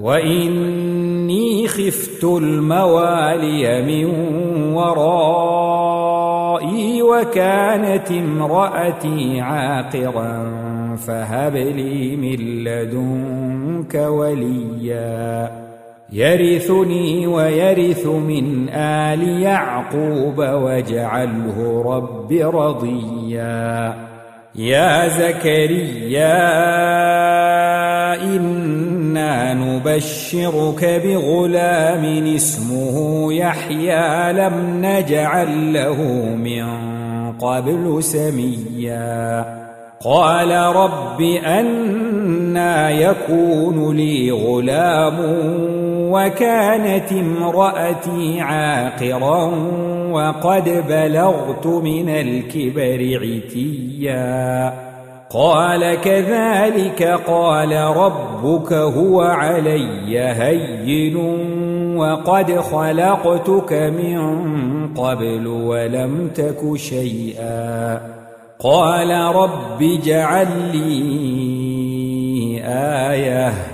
وإني خفت الموالي من ورائي وكانت امرأتي عاقرا فهب لي من لدنك وليا. يرثني ويرث من آل يعقوب واجعله رب رضيا. يا زكريا إنا نبشرك بغلام اسمه يحيى لم نجعل له من قبل سميا. قال رب أنا يكون لي غلام وكانت امرأتي عاقرا وقد بلغت من الكبر عتيا. قال كذلك قال ربك هو علي هين وقد خلقتك من قبل ولم تك شيئا. قال رب اجعل لي آية.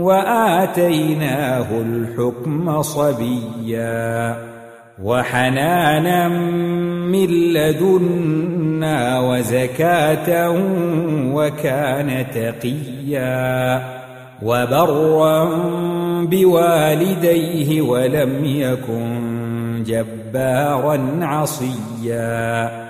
وآتيناه الحكم صبيا وحنانا من لدنا وزكاة وكان تقيا وبرا بوالديه ولم يكن جبارا عصيا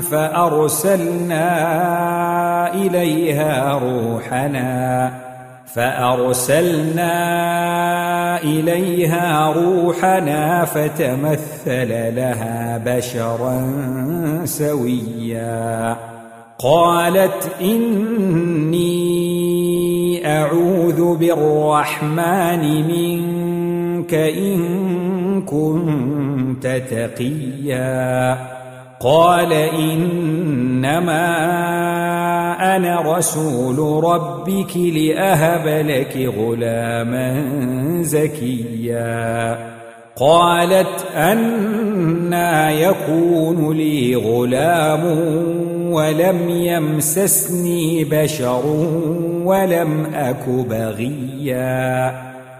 فأرسلنا إليها روحنا فأرسلنا إليها روحنا فتمثل لها بشرا سويا. قالت إني أعوذ بالرحمن منك إن كنت تقيا. قال إنما أنا رسول ربك لأهب لك غلاما زكيا. قالت أنا يكون لي غلام ولم يمسسني بشر ولم أك بغيا.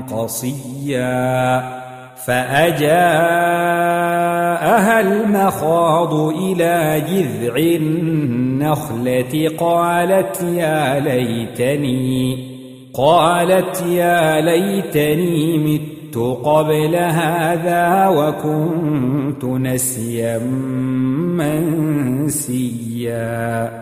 قصيا فأجاءها المخاض إلى جذع النخلة قالت يا ليتني قالت يا ليتني مت قبل هذا وكنت نسيا منسيا.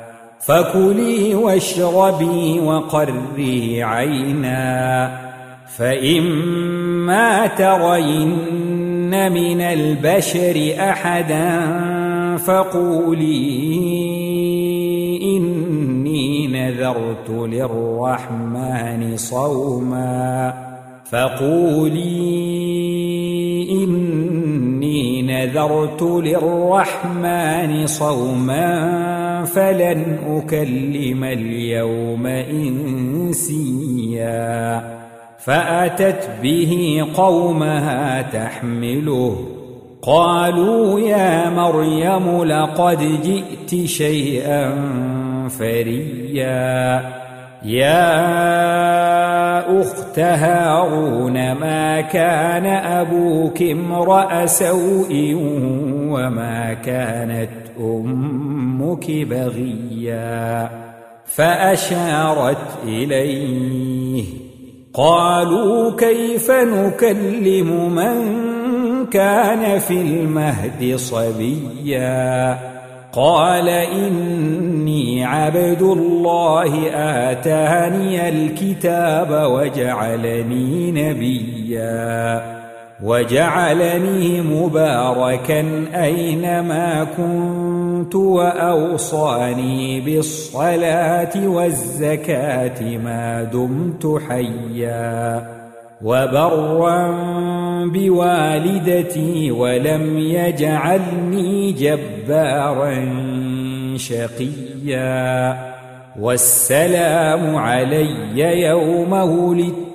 فكلي واشربي وقري عينا فإما ترين من البشر أحدا فقولي إني نذرت للرحمن صوما فقولي إني نذرت للرحمن صوما. فلن أكلم اليوم إنسيا فأتت به قومها تحمله قالوا يا مريم لقد جئت شيئا فريا يا أخت هارون ما كان أبوك امرأ سوء وما كانت أمك بغيا فأشارت إليه. قالوا كيف نكلم من كان في المهد صبيا؟ قال إني عبد الله آتاني الكتاب وجعلني نبيا. وجعلني مباركا أينما كنت وأوصاني بالصلاة والزكاة ما دمت حيا وبرا بوالدتي ولم يجعلني جبارا شقيا والسلام علي يوم ولدت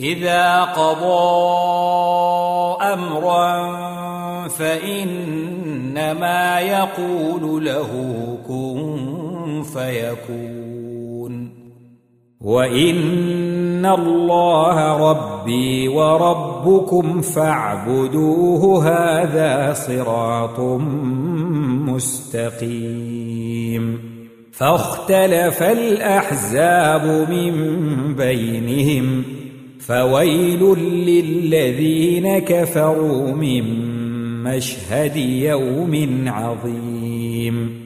إذا قضى أمرا فإنما يقول له كن فيكون. وإن الله ربي وربكم فاعبدوه هذا صراط مستقيم. فاختلف الأحزاب من بينهم فويل للذين كفروا من مشهد يوم عظيم.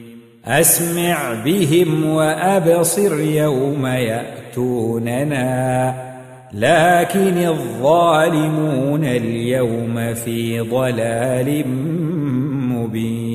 أسمع بهم وأبصر يوم يأتوننا لكن الظالمون اليوم في ضلال مبين.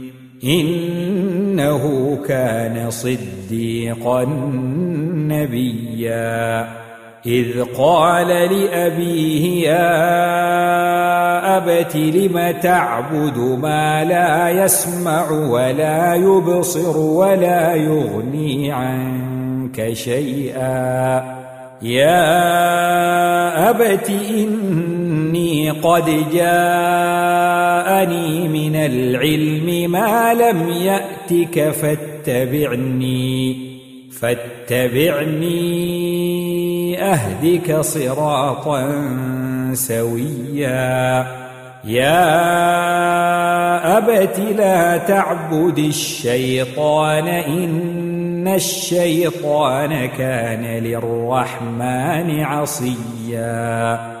إنه كان صديقا نبيا. إذ قال لأبيه يا أبت لم تعبد ما لا يسمع ولا يبصر ولا يغني عنك شيئا؟ يا أبت اني قد جاءني من العلم ما لم ياتك فاتبعني فاتبعني اهدك صراطا سويا. يا ابت لا تعبد الشيطان ان الشيطان كان للرحمن عصيا.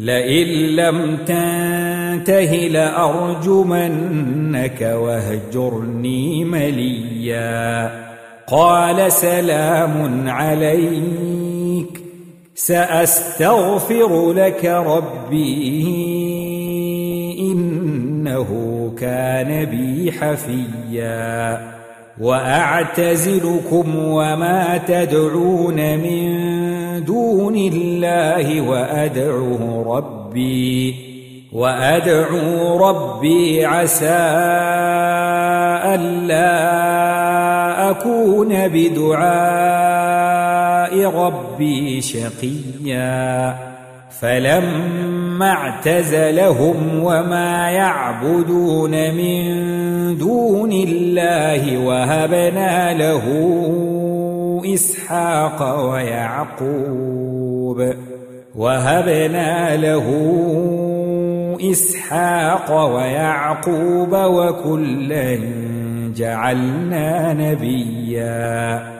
لئن لم تنته لأرجمنك واهجرني مليا. قال سلام عليك سأستغفر لك ربي إنه كان بي حفيا. وأعتزلكم وما تدعون من دون الله وأدعو ربي وأدعو ربي عسى ألا أكون بدعاء ربي شقيا. فلما اعتزلهم وما يعبدون من دون الله وهبنا له إسحاق ويعقوب وهبنا له إسحاق ويعقوب وكلا جعلنا نبيا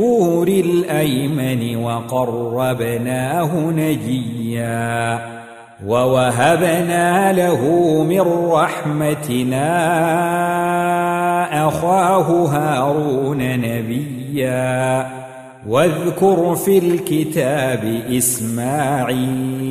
الطور الأيمن وقربناه نجيا ووهبنا له من رحمتنا أخاه هارون نبيا واذكر في الكتاب إسماعيل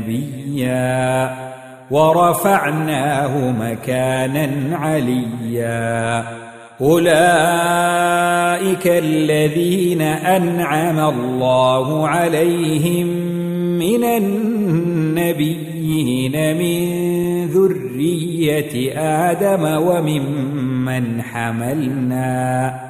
نبيا ورفعناه مكانا عليا. أولئك الذين أنعم الله عليهم من النبيين من ذرية آدم وممن حملنا.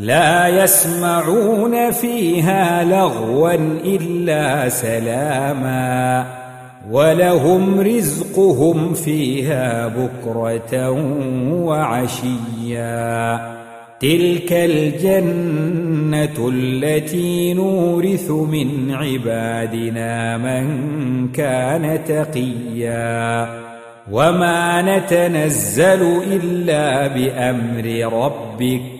لا يسمعون فيها لغوا إلا سلاما ولهم رزقهم فيها بكرة وعشيا تلك الجنة التي نورث من عبادنا من كان تقيا وما نتنزل إلا بأمر ربك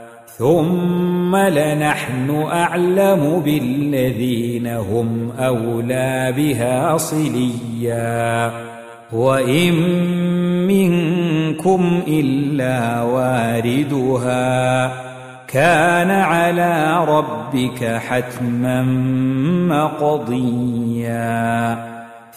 ثم لنحن أعلم بالذين هم أولى بها صليا. وإن منكم إلا واردها. كان على ربك حتما مقضيا.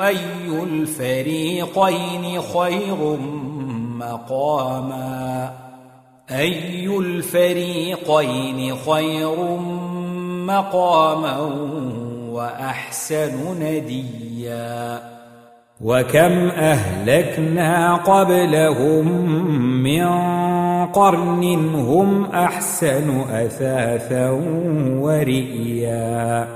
أي الفريقين خير مقاما؟ أي الفريقين خير مقاما وأحسن نديا؟ وكم أهلكنا قبلهم من قرن هم أحسن أثاثا ورئيا؟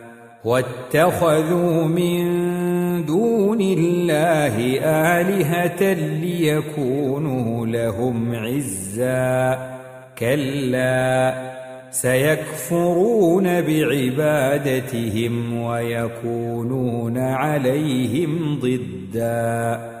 واتخذوا من دون الله آلهة ليكونوا لهم عزا. كلا سيكفرون بعبادتهم ويكونون عليهم ضدا.